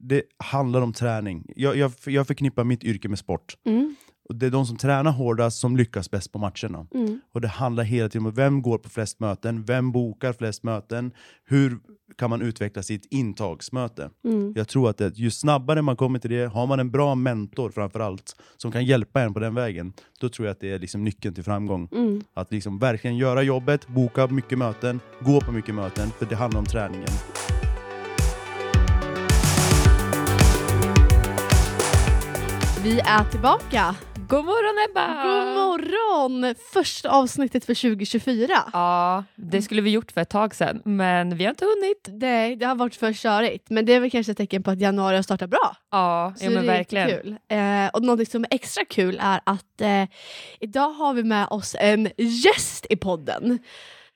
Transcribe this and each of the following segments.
det handlar om träning. Jag, jag, jag förknippar mitt yrke med sport. Mm. Och det är de som tränar hårdast som lyckas bäst på matcherna. Mm. Och det handlar hela tiden om vem går på flest möten, vem bokar flest möten, hur kan man utveckla sitt intagsmöte. Mm. Jag tror att det, ju snabbare man kommer till det, har man en bra mentor framför allt, som kan hjälpa en på den vägen, då tror jag att det är liksom nyckeln till framgång. Mm. Att liksom verkligen göra jobbet, boka mycket möten, gå på mycket möten, för det handlar om träningen. Vi är tillbaka. God morgon Ebba! God morgon! Första avsnittet för 2024. Ja, det skulle vi gjort för ett tag sedan, men vi har inte hunnit. Det, det har varit för körigt, men det är väl kanske ett tecken på att januari har startat bra. Ja, Så ja men det är verkligen. Kul. Eh, och något som är extra kul är att eh, idag har vi med oss en gäst i podden.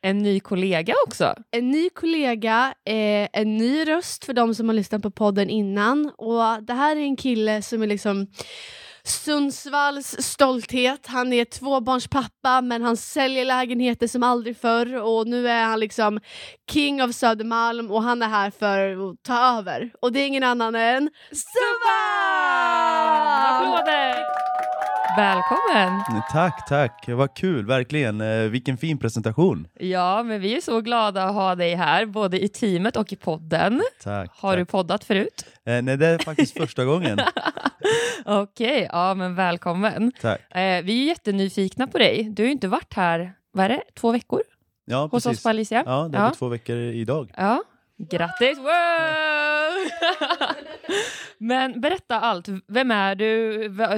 En ny kollega också. En ny kollega, eh, en ny röst för de som har lyssnat på podden innan. Och det här är en kille som är liksom Sundsvalls stolthet. Han är tvåbarnspappa men han säljer lägenheter som aldrig förr och nu är han liksom king of Södermalm och han är här för att ta över. Och det är ingen annan än Subban! Välkommen! Tack, tack. Vad kul, verkligen. Eh, vilken fin presentation. Ja, men vi är så glada att ha dig här, både i teamet och i podden. Tack. Har tack. du poddat förut? Eh, nej, det är faktiskt första gången. Okej, ja men välkommen. Tack. Eh, vi är jättenyfikna på dig. Du har ju inte varit här, vad är det, två veckor Ja, hos precis. oss på Alicia? Ja, det är två veckor idag. Ja, grattis! Wow! Men berätta allt. Vem är du?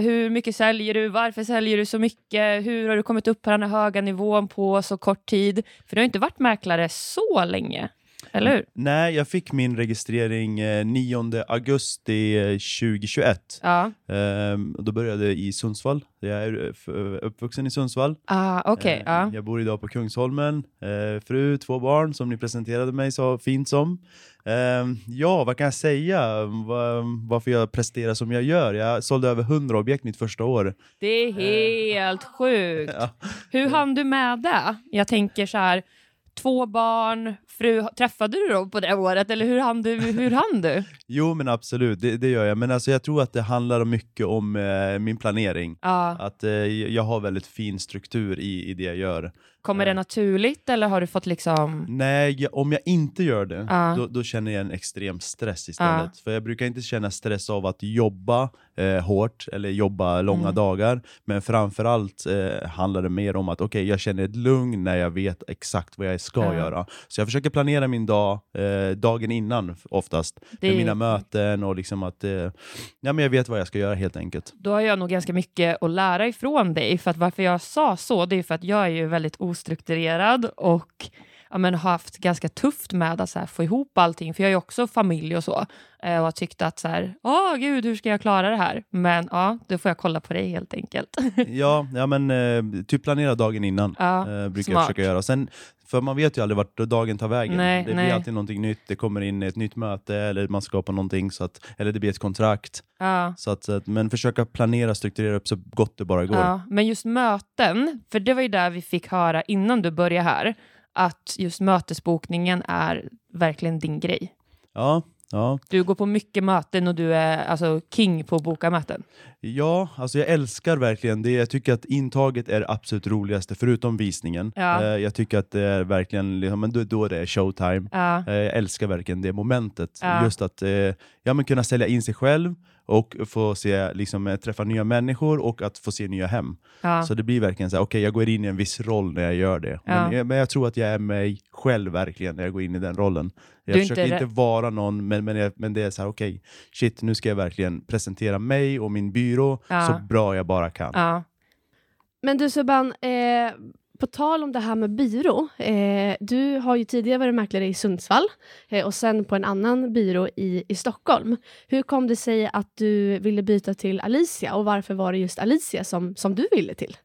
Hur mycket säljer du? Varför säljer du så mycket? Hur har du kommit upp på den här höga nivån på så kort tid? För du har inte varit mäklare så länge, eller hur? Nej, jag fick min registrering eh, 9 augusti eh, 2021. Ja, Ehm, och då började jag i Sundsvall. Jag är eh, uppvuxen i Sundsvall. ah, okej. Ehm, ja. Jag bor idag på Kungsholmen. Eh, fru, två barn som ni presenterade mig så fint som. Ehm, ja, vad kan jag säga? Va, varför jag presterar som jag gör? Jag sålde över 100 objekt mitt första år. Det är helt sjukt. Ja. Hur hann du med det? Jag tänker så här, två barn, fru, träffade du dem på det året eller hur hann du? Hur hann du? Jo, men absolut, det, det gör jag. Men alltså, jag tror att det handlar mycket om eh, min planering. Ja, Att eh, jag har väldigt fin struktur i, i det jag gör. kommer det naturligt eller har du fått liksom... Nej, jag, om jag inte gör det, Ja. då, då känner jag en extrem stress istället. För jag brukar inte känna stress av att jobba eh, hårt eller jobba långa Mm. dagar. Men framförallt eh, handlar det mer om att okej, jag känner ett lugn när jag vet exakt vad jag ska Ja. göra. Så jag försöker planera min dag eh, dagen innan oftast. Det Med mina möten och liksom att eh, ja, men jag vet vad jag ska göra helt enkelt. Då har jag nog ganska mycket att lära ifrån dig. För att varför jag sa så, det är för att jag är ju väldigt ostrukturerad och ja, men haft ganska tufft med att så här, få ihop allting. För jag är också familj och så. Eh, och har tyckt att så här, åh gud, hur ska jag klara det här? Men ja, då får jag kolla på dig helt enkelt. ja, ja, men eh, typ planera dagen innan. ja, Eh, brukar smart. jag försöka göra. Sen, för man vet ju aldrig vart dagen tar vägen. Nej, det nej. blir alltid någonting nytt, det kommer in ett nytt möte eller man skapar någonting, så att, eller det blir ett kontrakt. Ja. Så att, men försöka planera och strukturera upp så gott det bara går. Ja, men just möten, för det var ju där vi fick höra innan du började här, att just mötesbokningen är verkligen din grej. Ja, ja. Du går på mycket möten och du är alltså king på att boka möten. Ja, alltså jag älskar verkligen det. Jag tycker att intaget är det absolut roligaste, förutom visningen. Ja. Eh, jag tycker att det är verkligen, liksom, men då, då det är showtime. Ja, Eh, Jag älskar verkligen det momentet. Just att eh, ja, men kunna sälja in sig själv och få se, liksom, eh, träffa nya människor och att få se nya hem. ja. Så det blir verkligen så här, okej jag går in i en viss roll när jag gör det. Men, Ja. jag, men jag tror att jag är mig själv verkligen när jag går in i den rollen. Jag Du försöker inte inte, vara någon, men, men, jag, men det är så här, okej, shit nu ska jag verkligen presentera mig och min byrå Ja. så bra jag bara kan. Men du Subban, eh, på tal om det här med byrå. Eh, du har ju tidigare varit mäklare i Sundsvall eh, och sen på en annan byrå i, i Stockholm. Hur kom det sig att du ville byta till Alicia och varför var det just Alicia som, som du ville till?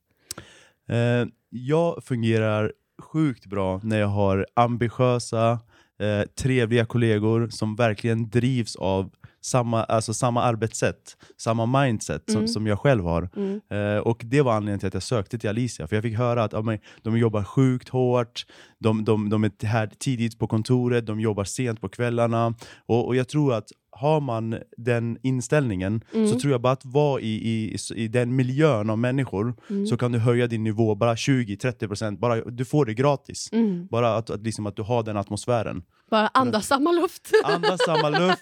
Eh, jag fungerar sjukt bra när jag har ambitiösa, eh, trevliga kollegor som verkligen drivs av samma, alltså samma arbetssätt, samma mindset som, Mm. som jag själv har. Mm. Eh, och det var anledningen till att jag sökte till Alicia, för jag fick höra att ja, men, de jobbar sjukt hårt, de, de, de är här tidigt på kontoret, de jobbar sent på kvällarna. Och, och jag tror att har man den inställningen Mm. så tror jag bara att vara i, i, i den miljön av människor Mm. så kan du höja din nivå bara 20-30%, bara du får det gratis. Mm. Bara att, att, liksom att du har den atmosfären. Bara andas samma luft. Andas samma luft.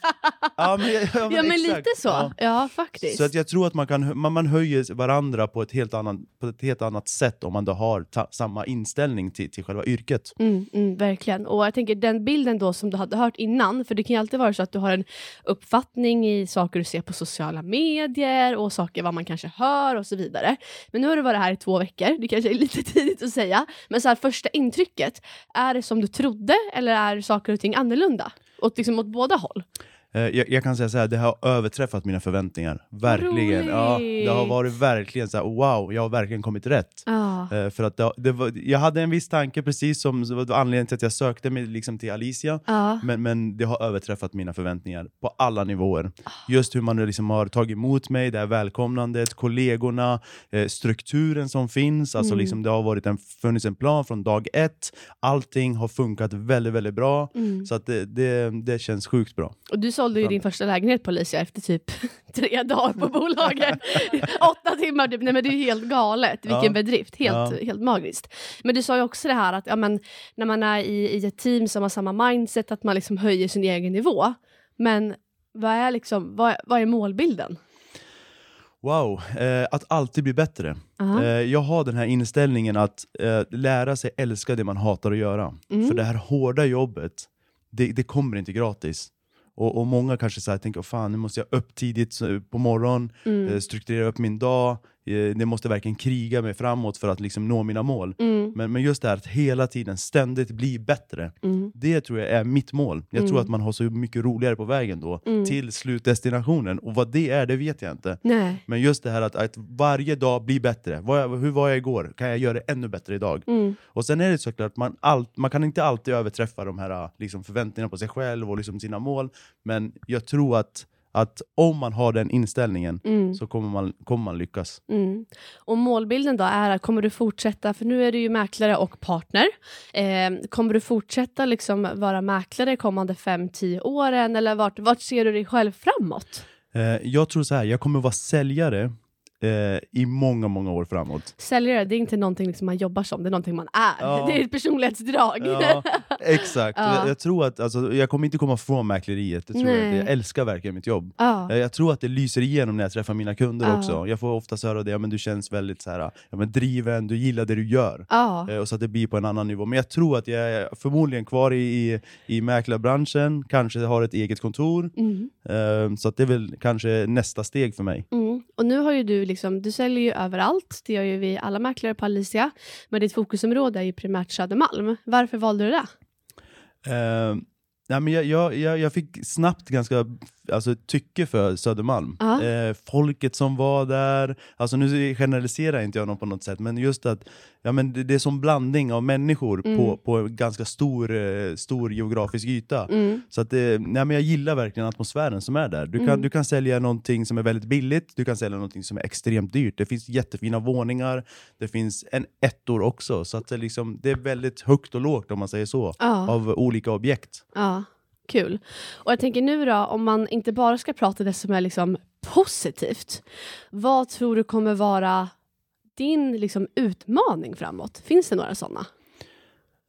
Ja men, ja, men, ja men lite så. Ja. Ja, faktiskt. Så att jag tror att man, kan, man, man höjer varandra på ett helt annat, på ett helt annat sätt om man då har ta, samma inställning till, till själva yrket. Mm, mm, verkligen. Och jag tänker den bilden då som du hade hört innan, för det kan ju alltid vara så att du har en uppfattning i saker du ser på sociala medier och saker vad man kanske hör och så vidare. Men nu har du varit här i två veckor, det kanske är lite tidigt att säga, men så här, första intrycket, är det som du trodde eller är saker och ting annorlunda? Åt, liksom, åt båda håll? Eh, Jag, jag kan säga så här, det har överträffat mina förväntningar. Verkligen. Ja, det har varit verkligen så här, wow, jag har verkligen kommit rätt. Ah. För att det, det var, jag hade en viss tanke, precis som det var anledningen till att jag sökte mig liksom till Alicia. Ja. Men, men det har överträffat mina förväntningar på alla nivåer. Just hur man liksom har tagit emot mig, det här välkomnandet, kollegorna, eh, strukturen som finns. Alltså Mm. liksom det har varit en, funnits en plan från dag ett. Allting har funkat väldigt, väldigt bra. Mm. Så att det, det, det känns sjukt bra. Och du sålde ju din första lägenhet på Alicia efter typ tre dagar på bolaget. Åtta timmar typ. Nej men det är ju helt galet. Vilken Ja. bedrift. Helt, Ja. helt magiskt. Men du sa ju också det här att ja, men, när man är i, i ett team som har samma mindset, att man liksom höjer sin egen nivå. Men vad är, liksom, vad, vad är målbilden? Wow, eh, att alltid bli bättre. Aha. Eh, jag har den här inställningen att eh, lära sig älska det man hatar att göra. Mm. För det här hårda jobbet, det, det kommer inte gratis. Och, och många kanske så här tänker, fan nu måste jag upp tidigt på morgonen, Mm. eh, strukturera upp min dag, det måste verkligen kriga mig framåt för att liksom nå mina mål. Mm. Men, men just det här att hela tiden ständigt bli bättre, Mm. det tror jag är mitt mål. Jag Mm. tror att man har så mycket roligare på vägen då, Mm. till slutdestinationen. Och vad det är, det vet jag inte. Nej. Men just det här att, att varje dag blir bättre. Jag, hur var jag igår? Kan jag göra det ännu bättre idag? Mm. Och sen är det såklart, man, allt, man kan inte alltid överträffa de här liksom, förväntningarna på sig själv och liksom sina mål. Men jag tror att, att om man har den inställningen Mm. så kommer man, kommer man lyckas. Mm. Och målbilden då är att kommer du fortsätta, för nu är du ju mäklare och partner. Eh, kommer du fortsätta liksom vara mäklare kommande 5-10 åren eller vart, vart ser du dig själv framåt? Eh, jag tror så här, jag kommer vara säljare eh, i många, många år framåt. Säljare, det är inte någonting liksom man jobbar som, det är någonting man är. Ja. Det är ett personlighetsdrag. Ja, exakt. Ja. Jag, jag tror att alltså, jag kommer inte komma från mäkleriet. Det tror jag, inte. jag älskar verkligen mitt jobb. Ja. Eh, Jag tror att det lyser igenom när jag träffar mina kunder Ja. också. Jag får ofta höra det, ja, men du känns väldigt så här, ja, men driven, du gillar det du gör. Eh, Och så att det blir på en annan nivå. Men jag tror att jag är förmodligen kvar i, i, i mäklarbranschen, kanske har ett eget kontor. Mm. Eh, Så att det är väl kanske nästa steg för mig. Mm. Och nu har ju du liksom, du säljer ju överallt, det gör ju vi alla mäklare på Alicia. Men ditt fokusområde är ju primärt Södermalm. Varför valde du det? Uh, nej, men jag, jag, jag, jag fick snabbt ganska alltså, tycke för Södermalm. Ja. Eh, folket som var där, alltså nu generaliserar inte jag någon på något sätt, men just att ja, men det, det är som blandning av människor Mm. på, på en ganska stor, eh, stor geografisk yta. Mm. Så att det, nej, men jag gillar verkligen atmosfären som är där. Du kan, Mm. du kan sälja någonting som är väldigt billigt, du kan sälja någonting som är extremt dyrt. Det finns jättefina våningar, det finns en ettor också. Så att det, liksom, det är väldigt högt och lågt om man säger så, Ja. av olika objekt. Ja, kul. Och jag tänker nu då, om man inte bara ska prata det som är liksom positivt. Vad tror du kommer vara din liksom utmaning framåt? Finns det några sådana?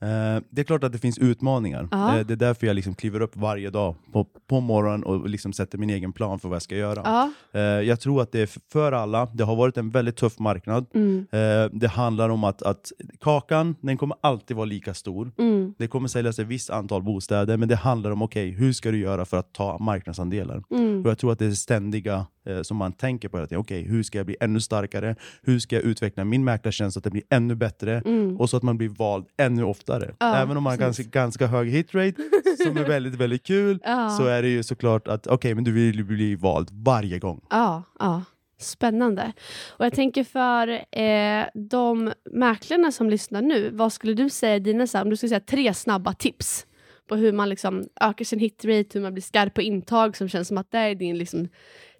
Eh, det är klart att det finns utmaningar. Ja. Eh, det är därför jag liksom kliver upp varje dag på, på morgonen och liksom sätter min egen plan för vad jag ska göra. Ja. Eh, jag tror att det är för alla. Det har varit en väldigt tuff marknad. Mm. Eh, det handlar om att, att kakan, den kommer alltid vara lika stor. Mm. Det kommer säljas ett visst antal bostäder, men det handlar om okej, hur ska du göra för att ta marknadsandelar? Mm. Och jag tror att det är ständiga som man tänker på. att Okej, hur ska jag bli ännu starkare? Hur ska jag utveckla min mäklartjänst så att det blir ännu bättre? Mm. Och så att man blir vald ännu oftare. Ja, Även om man har ganska, ganska hög hitrate, som är väldigt, väldigt kul, Ja. så är det ju såklart att okej, men du vill bli vald varje gång. Ja, ja. Spännande. Och jag tänker för eh, de mäklarna som lyssnar nu, vad skulle du säga dina, så här, om du skulle säga tre snabba tips på hur man liksom ökar sin hitrate, hur man blir skarp på intag som känns som att det är din, liksom,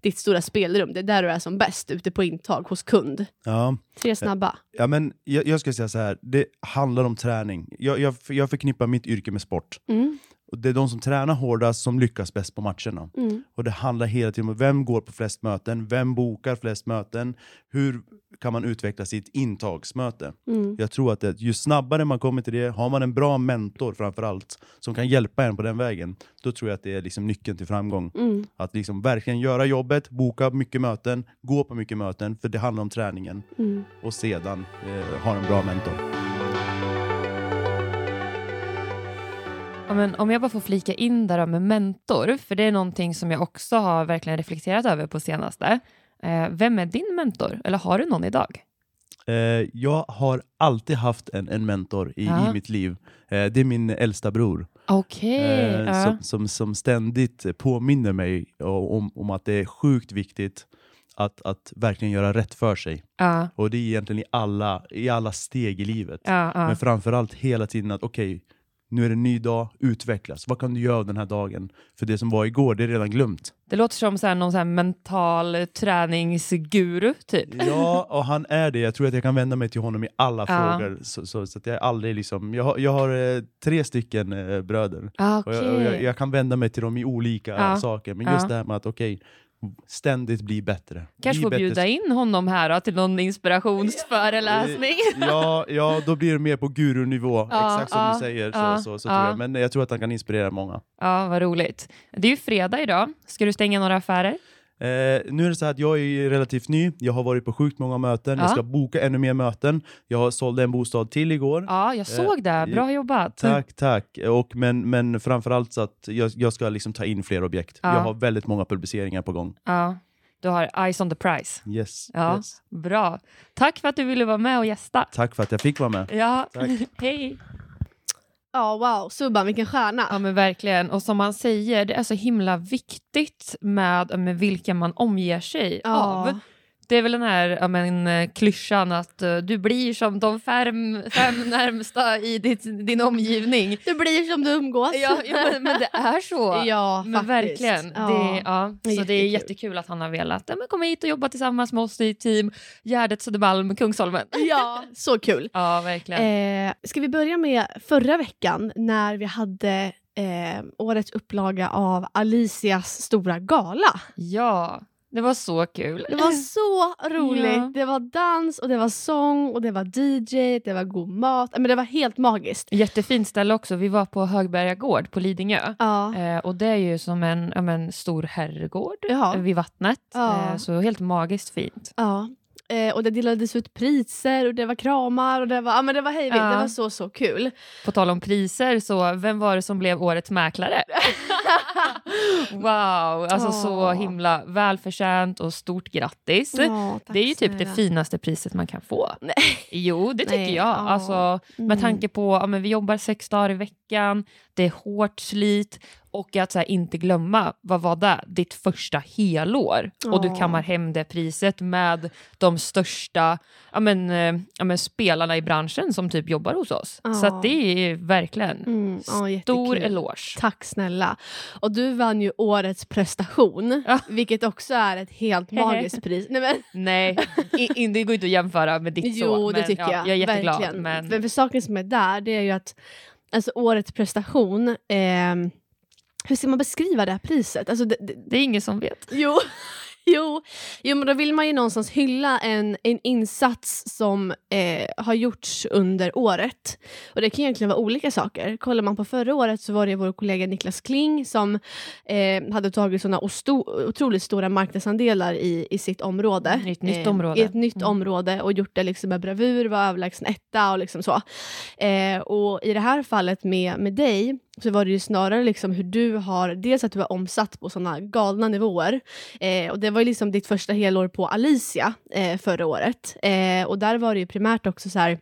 ditt stora spelrum. Det är där du är som bäst, ute på intag hos kund. Ja. Tre snabba. Ja, men jag, jag ska säga så här, det handlar om träning. Jag, jag, jag förknippar mitt yrke med sport. Mm. Och det är de som tränar hårdast som lyckas bäst på matcherna. Mm. Och det handlar hela tiden om vem går på flest möten, vem bokar flest möten, hur kan man utveckla sitt intagsmöte. Mm. Jag tror att det, ju snabbare man kommer till det, har man en bra mentor framför allt, som kan hjälpa en på den vägen, då tror jag att det är liksom nyckeln till framgång. Mm. Att liksom verkligen göra jobbet, boka mycket möten, gå på mycket möten, för det handlar om träningen. Mm. Och sedan eh, ha en bra mentor. Ja, men om jag bara får flika in där med mentor, för det är någonting som jag också har verkligen reflekterat över på senaste. Eh, vem är din mentor? Eller har du någon idag? Eh, jag har alltid haft en, en mentor i, Ja. i mitt liv. Eh, det är min äldsta bror. Okej. eh, ja. som, som, som ständigt påminner mig om, om att det är sjukt viktigt att, att verkligen göra rätt för sig. ja, Och det är egentligen i alla, i alla steg i livet. ja, ja. Men framförallt hela tiden att okej, nu är det en ny dag, utvecklas. Vad kan du göra den här dagen? För det som var igår, det är redan glömt. Det låter som så här, någon så här mental träningsguru, typ. Ja, och han är det. Jag tror att jag kan vända mig till honom i alla Ja. frågor. Så, så, så att jag, aldrig liksom, jag, har, jag har eh, tre stycken eh, bröder. Ah, Och jag, och jag, jag kan vända mig till dem i olika Ja. saker. Men Ja. just det här med att okej, ständigt bli bättre. Kanske bli får bättre. bjuda in honom här då, till någon inspirationsföreläsning. Ja, ja, då blir det mer på gurunivå, Ja, exakt som ja, du säger. Så, ja, så, så tror jag. Men jag tror att han kan inspirera många. Ja, vad roligt. Det är ju fredag idag. Ska du stänga några affärer? Eh, nu är det så här att jag är relativt ny, jag har varit på sjukt många möten, Ja. jag ska boka ännu mer möten. Jag sålde en bostad till igår. Ja, jag såg det. Bra jobbat. Tack, tack. Och men, men framförallt så att jag, jag ska liksom ta in fler objekt. Ja. Jag har väldigt många publiceringar på gång. Ja, du har eyes on the prize. Yes, Ja. yes. Bra. Tack för att du ville vara med och gästa. Tack för att jag fick vara med. Ja, hej. Ja, wow. Subban, vilken stjärna. Ja, men verkligen. Och som man säger, det är så himla viktigt med, med vilka man omger sig Ja. av. Det är väl den här ja, men, eh, klyschan att eh, du blir som de fem, fem närmsta i ditt, din omgivning. Du blir som du umgås. Ja, ja men, men det är så. Ja, men faktiskt. verkligen. Ja. Det, ja. Så det är jättekul att han har velat ja, men komma hit och jobba tillsammans med oss i team Gärdet, Södermalm, Kungsholmen. ja, så kul. Ja, verkligen. Eh, ska vi börja med förra veckan när vi hade eh, årets upplaga av Alicias stora gala. Ja, det var så kul. Det var så roligt. Ja. Det var dans och det var sång och det var DJ, det var god mat. Men det var helt magiskt. Jättefint ställe också. Vi var på Högberga gård på Lidingö. Ja. Eh, och det är ju som en, men, stor herrgård Ja. vid vattnet. Ja. Eh, så helt magiskt fint. ja. Eh, och det delades ut priser och det var kramar och det var, ja, men det var hejvilt. Ja. Det var så så kul. På tal om priser, så vem var det som blev årets mäklare? wow, alltså så Åh. himla välförtjänt och stort grattis. Tack det är ju typ det finaste priset man kan få. Nej. Jo, det tycker Nej, jag. ja. Alltså, med Mm. tanke på att ja, men vi jobbar sex dagar i veckan, det är hårt slit och att så här, inte glömma, vad var det? Ditt första helår. Och du kammar hem det priset med de största ja, men, eh, ja, men, spelarna i branschen som typ jobbar hos oss. Ja. Så det är verkligen Mm, ja, stor eloge. Tack snälla. Och du vann ju årets prestation, Ja. vilket också är ett helt magiskt pris. Nej, men, Nej, i, det går inte att jämföra med ditt så. jo, det men, tycker ja, jag. Jag är jätteglad. Verkligen. Men, För, för saken som är där, det är ju att alltså, årets prestation, ehm, hur ska man beskriva det här priset? Alltså, det, det, det är ingen som vet. Jo, jo, jo, men då vill man ju någonstans hylla en, en insats som eh, har gjorts under året. Och det kan egentligen vara olika saker. Kollar man på förra året så var det vår kollega Niklas Kling som eh, hade tagit såna osto- otroligt stora marknadsandelar i, i sitt område. I ett nytt Eh, område. I ett nytt Mm. område och gjort det liksom med bravur, var överlägsen etta och liksom så. Eh, och i det här fallet med, med dig så var det ju snarare liksom hur du har, dels att du har omsatt på sådana galna nivåer. Eh, och det var ju liksom ditt första helår på Alicia eh, förra året. Eh, och där var det ju primärt också så här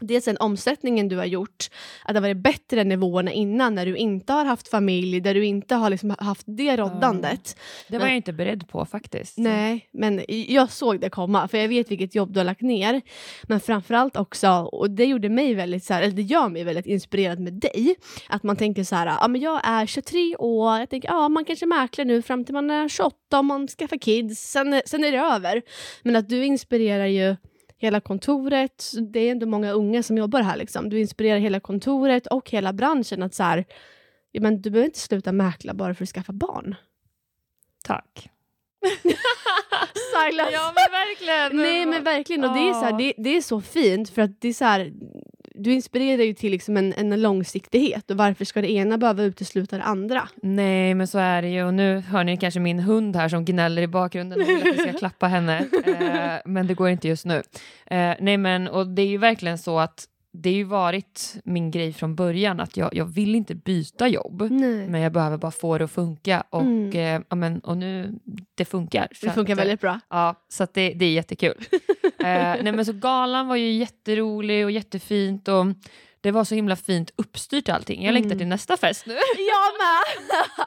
Dels den omsättningen du har gjort, att det har varit bättre än nivåerna innan när du inte har haft familj, där du inte har liksom haft det roddandet. Det var Men- jag inte beredd på faktiskt. Nej, men jag såg det komma, för jag vet vilket jobb du har lagt ner. Men framförallt också, och det gjorde mig väldigt, så här, eller det gör mig väldigt inspirerad med dig, att man tänker så här, ja men jag är 23 år, jag tänker, ja man kanske mäklar nu fram till man är 28 om man skaffar kids, sen, sen är det över. Men att du inspirerar ju hela kontoret, det är ändå många unga som jobbar här liksom. Du inspirerar hela kontoret och hela branschen att så här, ja, men du behöver inte sluta mäkla bara för att skaffa barn. Tack. Silence. Ja men verkligen. Nej men verkligen, och det, är så här, det, det är så fint för att det är så här, du inspirerar ju till liksom en, en långsiktighet och varför ska det ena behöva utesluta det andra? Nej, men så är det ju. Och nu hör ni kanske min hund här som gnäller i bakgrunden och vill att vi ska klappa henne. Eh, men det går inte just nu. Eh, nej, men och det är ju verkligen så att det har ju varit min grej från början att jag, jag vill inte byta jobb. Nej. Men jag behöver bara få det att funka och, Mm. eh, ja, men, och nu, det funkar. Det funkar att, eh, väldigt bra. Ja, så det, det är jättekul. eh, nej, men så galan var ju jätterolig och jättefint och det var så himla fint uppstyrt allting. Jag längtar Mm. till nästa fest nu. Jag med!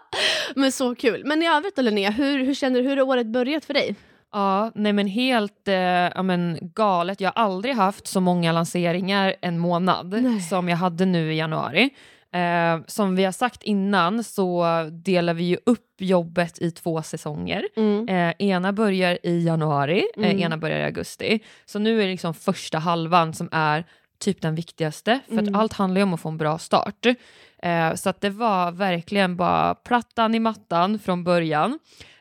men så kul. Men i övrigt då Linnea, hur, hur känner du, hur har året börjat för dig? Ja, nej men helt eh, ja, men galet. Jag har aldrig haft så många lanseringar en månad Nej. som jag hade nu i januari. Eh, som vi har sagt innan så delar vi ju upp jobbet i två säsonger. Eh, ena börjar i januari, Mm. eh, ena börjar i augusti. Så nu är det liksom första halvan som är typ den viktigaste. För Mm. att allt handlar ju om att få en bra start. Eh, så att det var verkligen bara plattan i mattan från början.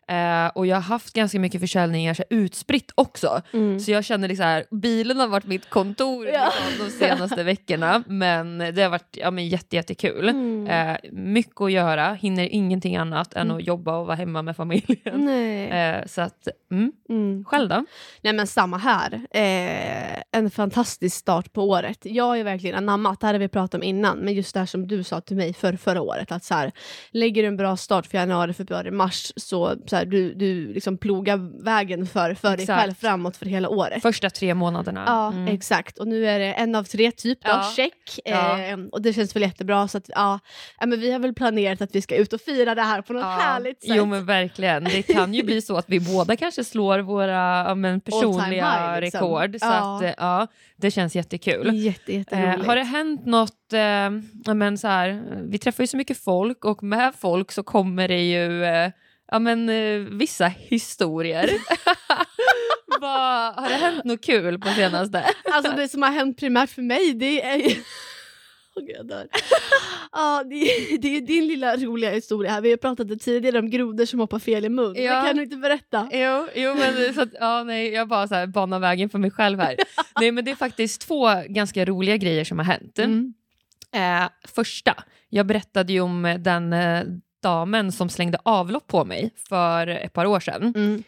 Eh, och jag har haft ganska mycket försäljningar så här, utspritt också. Mm. Så jag känner liksom här, bilen har varit mitt kontor Ja. de senaste veckorna. Men det har varit ja, men jätte, jättekul. Mm. Eh, mycket att göra, hinner ingenting annat än Mm. att jobba och vara hemma med familjen. Nej. Eh, så att, mm. Mm. Själv då? Nej men samma här. Eh, en fantastisk start på året. Jag har ju verkligen anammat, det här har vi pratat om innan, men just det här som du sa till mig för förra året, att så här, lägger du en bra start för januari, februari, mars, så, så här, du, du liksom plogar vägen för, för dig Exakt. själv framåt för hela året. Första tre månaderna. Ja, Mm. exakt. Och nu är det en av tre, typ då, Ja. check. Ja. Eh, och det känns väl jättebra. Så att, ja, men vi har väl planerat att vi ska ut och fira det här på något Ja, härligt sätt. Jo men verkligen. Det kan ju bli så att vi båda kanske slår våra men, personliga high, liksom. rekord. Så Ja. att, eh, ja, det känns jättekul. Jätte, jätteroligt. Eh, har det hänt något, eh, men så här, vi träffar ju så mycket folk och med folk så kommer det ju eh, ja, men, eh, vissa historier. Vad- har det hänt något kul på senaste? Alltså det som har hänt primärt för mig det är jag dör. Ja, det, är- det är din lilla roliga historia här. Vi har pratat tidigare om grodor som hoppar fel i mun. Ja. Det kan du inte berätta. Jo, jo men så att, ja, nej, jag bara så här banar vägen för mig själv här. nej, men det är faktiskt två ganska roliga grejer som har hänt. Mm. Eh, första, jag berättade ju om den eh, damen som slängde avlopp på mig för ett par år sedan. Mm.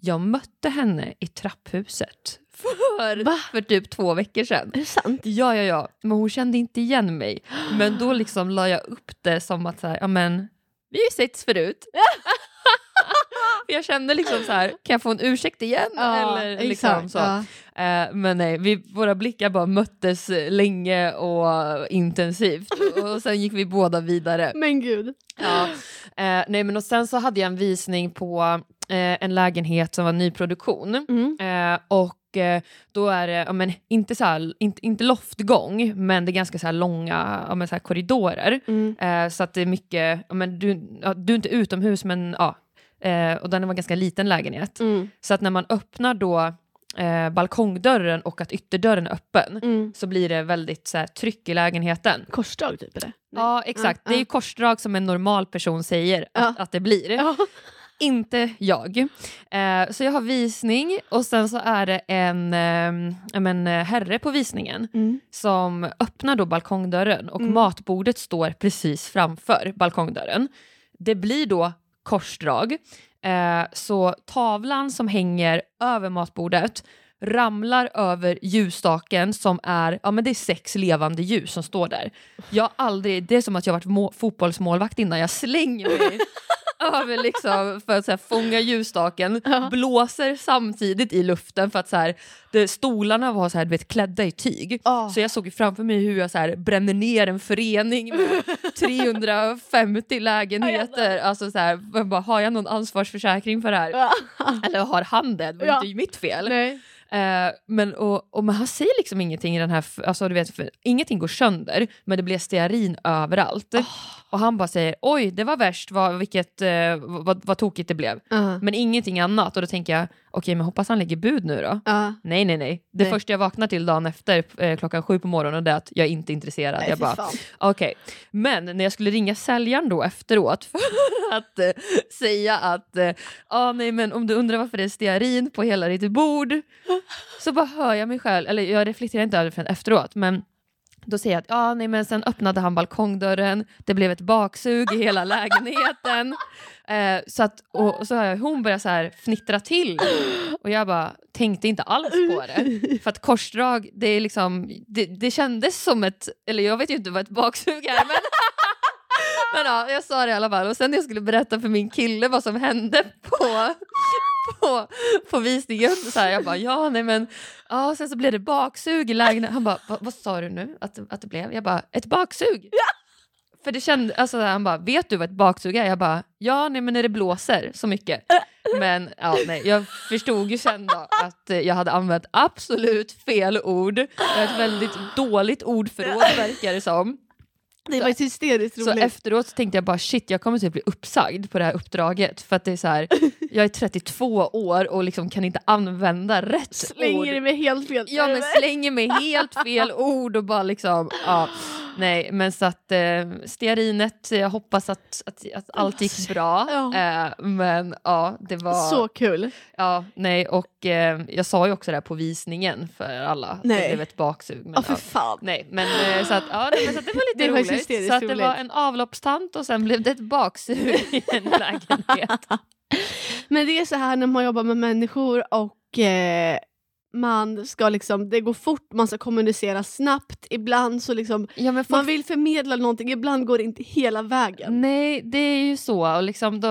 Jag mötte henne i trapphuset för, Va? för typ två veckor sedan. Är det sant? Ja, ja, ja, men hon kände inte igen mig. Men då liksom la jag upp det som att så här, ja men, vi har ju setts förut. jag kände liksom så här, kan jag få en ursäkt igen? Eller liksom exakt. så. Ja. Eh, men nej, vi, våra blickar bara möttes länge och intensivt. Och sen gick vi båda vidare. Men gud. Ja. Eh, nej, men och sen så hade jag en visning på eh, en lägenhet som var nyproduktion. Mm. Och då är det, ja, men, inte, så här, inte, inte loftgång, men det är ganska så här långa ja, men, så här korridorer. Mm. Eh, så att det är mycket, ja, men, du, ja, du är inte utomhus men ja. Eh, och den var ganska liten lägenhet. Mm. Så att när man öppnar då eh, balkongdörren och att ytterdörren är öppen Mm. så blir det väldigt så här, tryck i lägenheten. Korsdrag typ eller? Ja exakt, Ja, det är ju korsdrag som en normal person säger Ja. att, att det blir. Ja. Inte jag. Eh, så jag har visning och sen så är det en eh, men, eh, herre på visningen Mm. som öppnar då balkongdörren och Mm. matbordet står precis framför balkongdörren. Det blir då korsdrag. Eh, så tavlan som hänger över matbordet ramlar över ljusstaken som är, ja men det är sex levande ljus som står där. Jag har aldrig, det är som att jag varit må- fotbollsmålvakt innan, jag slänger mig över liksom för att så här, fånga ljusstaken, Ja. blåser samtidigt i luften för att så här, det, stolarna var så här, vet, klädda i tyg. Ah. Så jag såg framför mig hur jag så här, bränner ner en förening med 350 lägenheter. Alltså så här, bara, har jag någon ansvarsförsäkring för det här? Eller har han det? Det var Ja. inte mitt fel. Nej. Eh, men, och, och, men han säger liksom ingenting i den här, alltså, du vet, ingenting går sönder, men det blir stearin överallt. Oh. Och han bara säger oj det var värst, vad, vilket, eh, vad, vad tokigt det blev. Uh. Men ingenting annat. Och då tänker jag, okej okay, men hoppas han lägger bud nu då. Uh. Nej nej nej. Det Nej. första jag vaknar till dagen efter eh, klockan sju på morgonen det är att jag är inte intresserad. Nej, jag bara. Okej, men när jag skulle ringa säljaren då efteråt för att eh, säga att eh, ah, nej, men om du undrar varför det är stearin på hela ditt bord så bara hör jag mig själv, eller jag reflekterar inte över det förrän efteråt, men då säger jag att ah, nej, men sen öppnade han balkongdörren, det blev ett baksug i hela lägenheten. Eh, så att, och, och så hör jag hon börjar så här fnittra till och jag bara tänkte inte alls på det. För att korsdrag, det, är liksom, det, det kändes som ett, eller jag vet ju inte vad ett baksug är men men ja, jag sa det i alla fall. Och sen när jag skulle berätta för min kille vad som hände på, på, på visningen, så här, jag bara ja, nej men, ja, sen så blev det baksug i lägenheten. Han bara, vad, sa du nu att, att det blev? Jag bara, ett baksug? För det kände, alltså, han bara, vet du vad ett baksug är? Jag bara, ja, nej men när det blåser så mycket. Men ja, nej, jag förstod ju sen då att jag hade använt absolut fel ord. Jag har ett väldigt dåligt ordförråd verkar det som. Det var ju hysteriskt Så roligt. efteråt så tänkte jag bara shit jag kommer typ bli uppsagd på det här uppdraget för att det är så här, jag är 32 år och liksom kan inte använda rätt ord. Slänger med helt fel Ja men slänger med helt fel ord och bara liksom, ja. Nej men så att eh, stearinet, jag hoppas att, att, att allt gick bra. Ja. Eh, men ja det var, Så kul. ja nej och eh, jag sa ju också det här på visningen för alla, Nej. det blev ett baksug. Men, Ja för fan. Nej, men eh, så att, ja, nej, men så att det var lite Det var roligt. hysteriskt Så att det var en avloppstant och sen blev det ett baksug i en lägenhet. Men det är så här när man jobbar med människor och eh, man ska liksom, det går fort, man ska kommunicera snabbt. Ibland så liksom, Ja, folk, man vill förmedla någonting, ibland går det inte hela vägen. Nej, det är ju så. Och liksom då,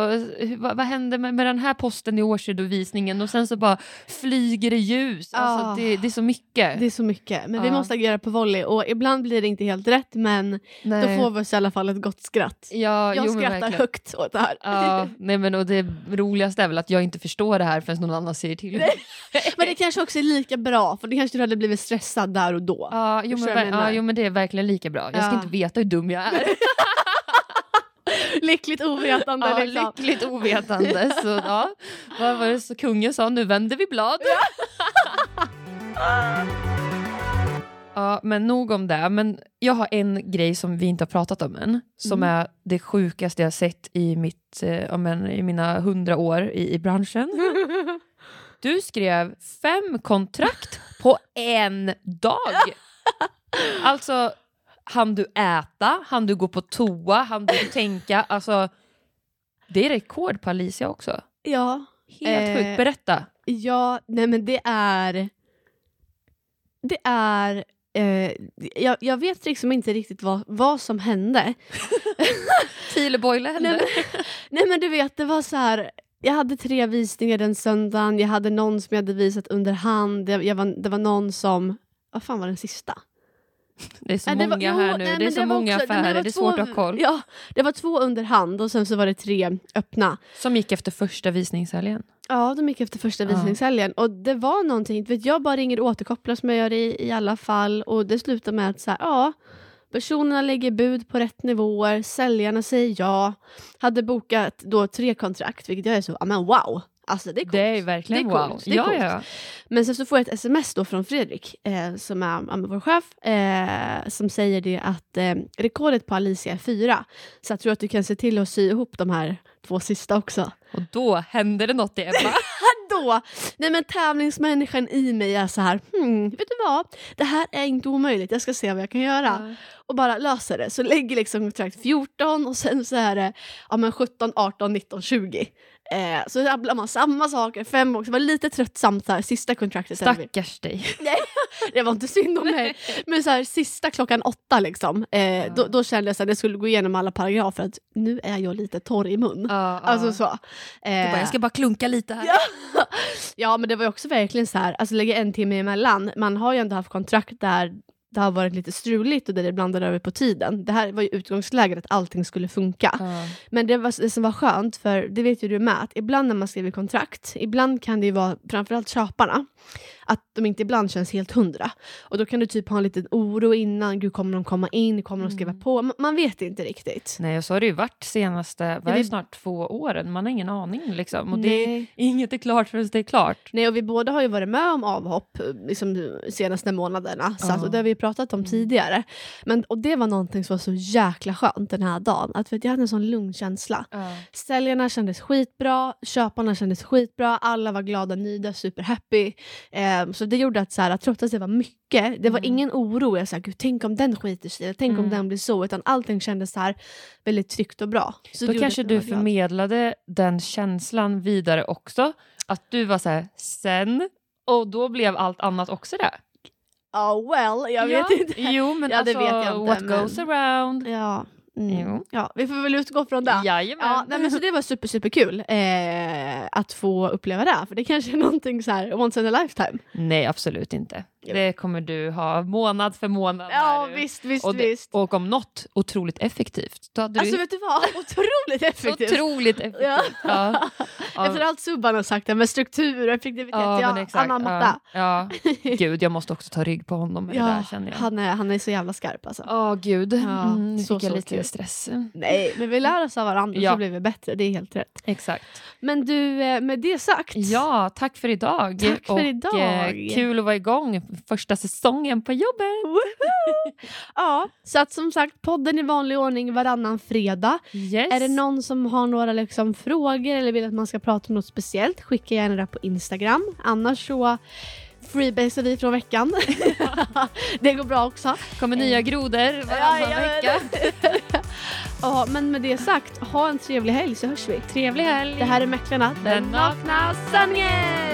vad, vad hände med, med den här posten i årsredovisningen? Och sen så bara flyger det ljus. Ah. Alltså, det, det är så mycket. Det är så mycket. Men vi Ja. måste agera på volley och ibland blir det inte helt rätt men nej. då får vi oss i alla fall ett gott skratt. ja, Jag jo, skrattar högt åt det här. Ja, nej, men, och det roligaste är väl att jag inte förstår det här förrän någon annan säger till. Men det kanske också är lika bra för det kanske du hade blivit stressad där och då. Ja, jo, men, ja, jo men det är verkligen lika bra. Jag ska Ja. inte veta hur dum jag är. Lyckligt ovetande Ja, liksom. lyckligt ovetande. Så, ja. Vad var det så kungen sa? Nu vänder vi blad. Ja, men nog om det. Men jag har en grej som vi inte har pratat om än, som Mm. är det sjukaste jag sett i, mitt, eh, men, i mina hundra år i, i branschen. Du skrev fem kontrakt på en dag. Alltså, han du äta? Han du gå på toa? Han du tänka? Alltså, det är rekord på Alicia också. ja, Helt Eh, sjukt. Berätta. ja, nej men det är... Det är... Eh, jag, jag vet liksom inte riktigt vad, vad som hände. Tileboile Nej, hände. men, nej men du vet, det var så här. Jag hade tre visningar den söndagen, jag hade någon som jag hade visat under hand, jag, jag var, det var någon som... Vad fan var den sista? Det är så Nej, det många var- här nu. nej, det är men så många också- affärer. var Det är två- svårt att ha koll. Ja, det var två under hand och sen så var det tre öppna. Som gick efter första visningshelgen. Ja, de gick efter första Ja. visningshelgen. Och det var någonting, vet, jag bara ringer och återkopplar som jag gör i, i alla fall. Och det slutar med att så här, ja, personerna lägger bud på rätt nivåer, säljarna säger ja. Hade bokat då tre kontrakt, vilket jag är så, men wow. Alltså det är coolt. Det är verkligen Det är wow. det är ja, ja. Men sen så får jag ett sms då från Fredrik, eh, som är ja, vår chef, eh, som säger det att eh, rekordet på Alicia är fyra. Så jag tror att du kan se till att sy ihop de här två sista också. Och då hände det något i Ebba. Då, nej men tävlingsmänniskan i mig är så här, hmm, vet du vad? Det här är inte omöjligt, jag ska se vad jag kan göra. Och bara löser det. Så lägger liksom kontrakt 14 och sen så är det ja, men 17, 18, 19, 20. Eh, så rabblar man samma saker fem gånger. Så det var lite tröttsamt här, sista kontraktet. Stackars dig. det var inte synd om mig. Men så här, sista klockan åtta liksom, eh, Ja. då, då kände jag att jag skulle gå igenom alla paragrafer. Att nu är jag lite torr i mun. Ja, Alltså så. Eh, bara, jag ska bara klunka lite här. Ja. ja men det var också verkligen så här, alltså lägga en timme emellan. Man har ju ändå haft kontrakt där det har varit lite struligt och där det blandade över på tiden. Det här var ju utgångsläget att allting skulle funka. Ja. Men det, var, det som var skönt, för det vet ju du med, att ibland när man skriver kontrakt, ibland kan det ju vara framförallt köparna, att de inte ibland känns helt hundra. Och då kan du typ ha en liten oro innan, gud kommer de komma in, kommer de skriva Mm. på? Man, man vet inte riktigt. Nej, och så har det ju varit senaste, vad är det snart, två åren. Man har ingen aning liksom. Och det, inget är klart förrän det är klart. Nej, och vi båda har ju varit med om avhopp liksom, senaste månaderna, så att, och det har vi pratat om Mm. tidigare. Men, och det var någonting som var så jäkla skönt den här dagen, att vet, jag hade en sån lugn känsla. Säljarna kändes skitbra, köparna kändes skitbra, alla var glada, nöjda, superhappy. Eh, så det gjorde att så här, trots att det var mycket, det var Mm. ingen oro. Jag sa, Gud, tänk om den skiter sig, tänk om Mm. den blir så. Utan allting kändes så här väldigt tryggt och bra. Så Då kanske att du förmedlade den känslan vidare också. Att du var så här, sen, och då blev allt annat också det. Ja, well, jag ja. vet inte. Jo, men Ja, alltså, vet jag inte, what men- goes around. Ja. Mm. Ja, vi får väl utgå från det. Jajamän. Ja, nej, men så det var super, super kul eh, att få uppleva det. För det kanske är någonting så här once in a lifetime. Nej, absolut inte. Det kommer du ha månad för månad. Ja, visst, visst, och, det, visst. och om något, otroligt effektivt. Då hade Alltså du vet du vad? Otroligt effektivt. otroligt effektivt. Ja. Ja. Ja. Efter allt Subban har sagt, med struktur och effektivitet, Ja, ja, anammat. Ja. ja. Gud, jag måste också ta rygg på honom med det där känner jag. han, är, han är så jävla skarp alltså. Åh gud, Ja, mm, så, fick jag så lite kul. stress. Nej, men vi lär oss av varandra Ja. så blir vi bättre. Det är helt rätt. Exakt. Men du, eh, med det sagt. Ja, tack för idag. Tack för och, idag. Eh, kul att vara igång första säsongen på jobbet. Woho! Ja, så att som sagt, podden i vanlig ordning varannan fredag. Yes. Är det någon som har några liksom, frågor eller vill att man ska prata om något speciellt, skicka gärna det på Instagram. Annars så freebasar vi från veckan. det går bra också. kommer nya grodor varannan vecka. ja, men med det sagt, ha en trevlig helg så hörs vi. Trevlig helg. Det här är Mäklarna, Den nakna sanningen.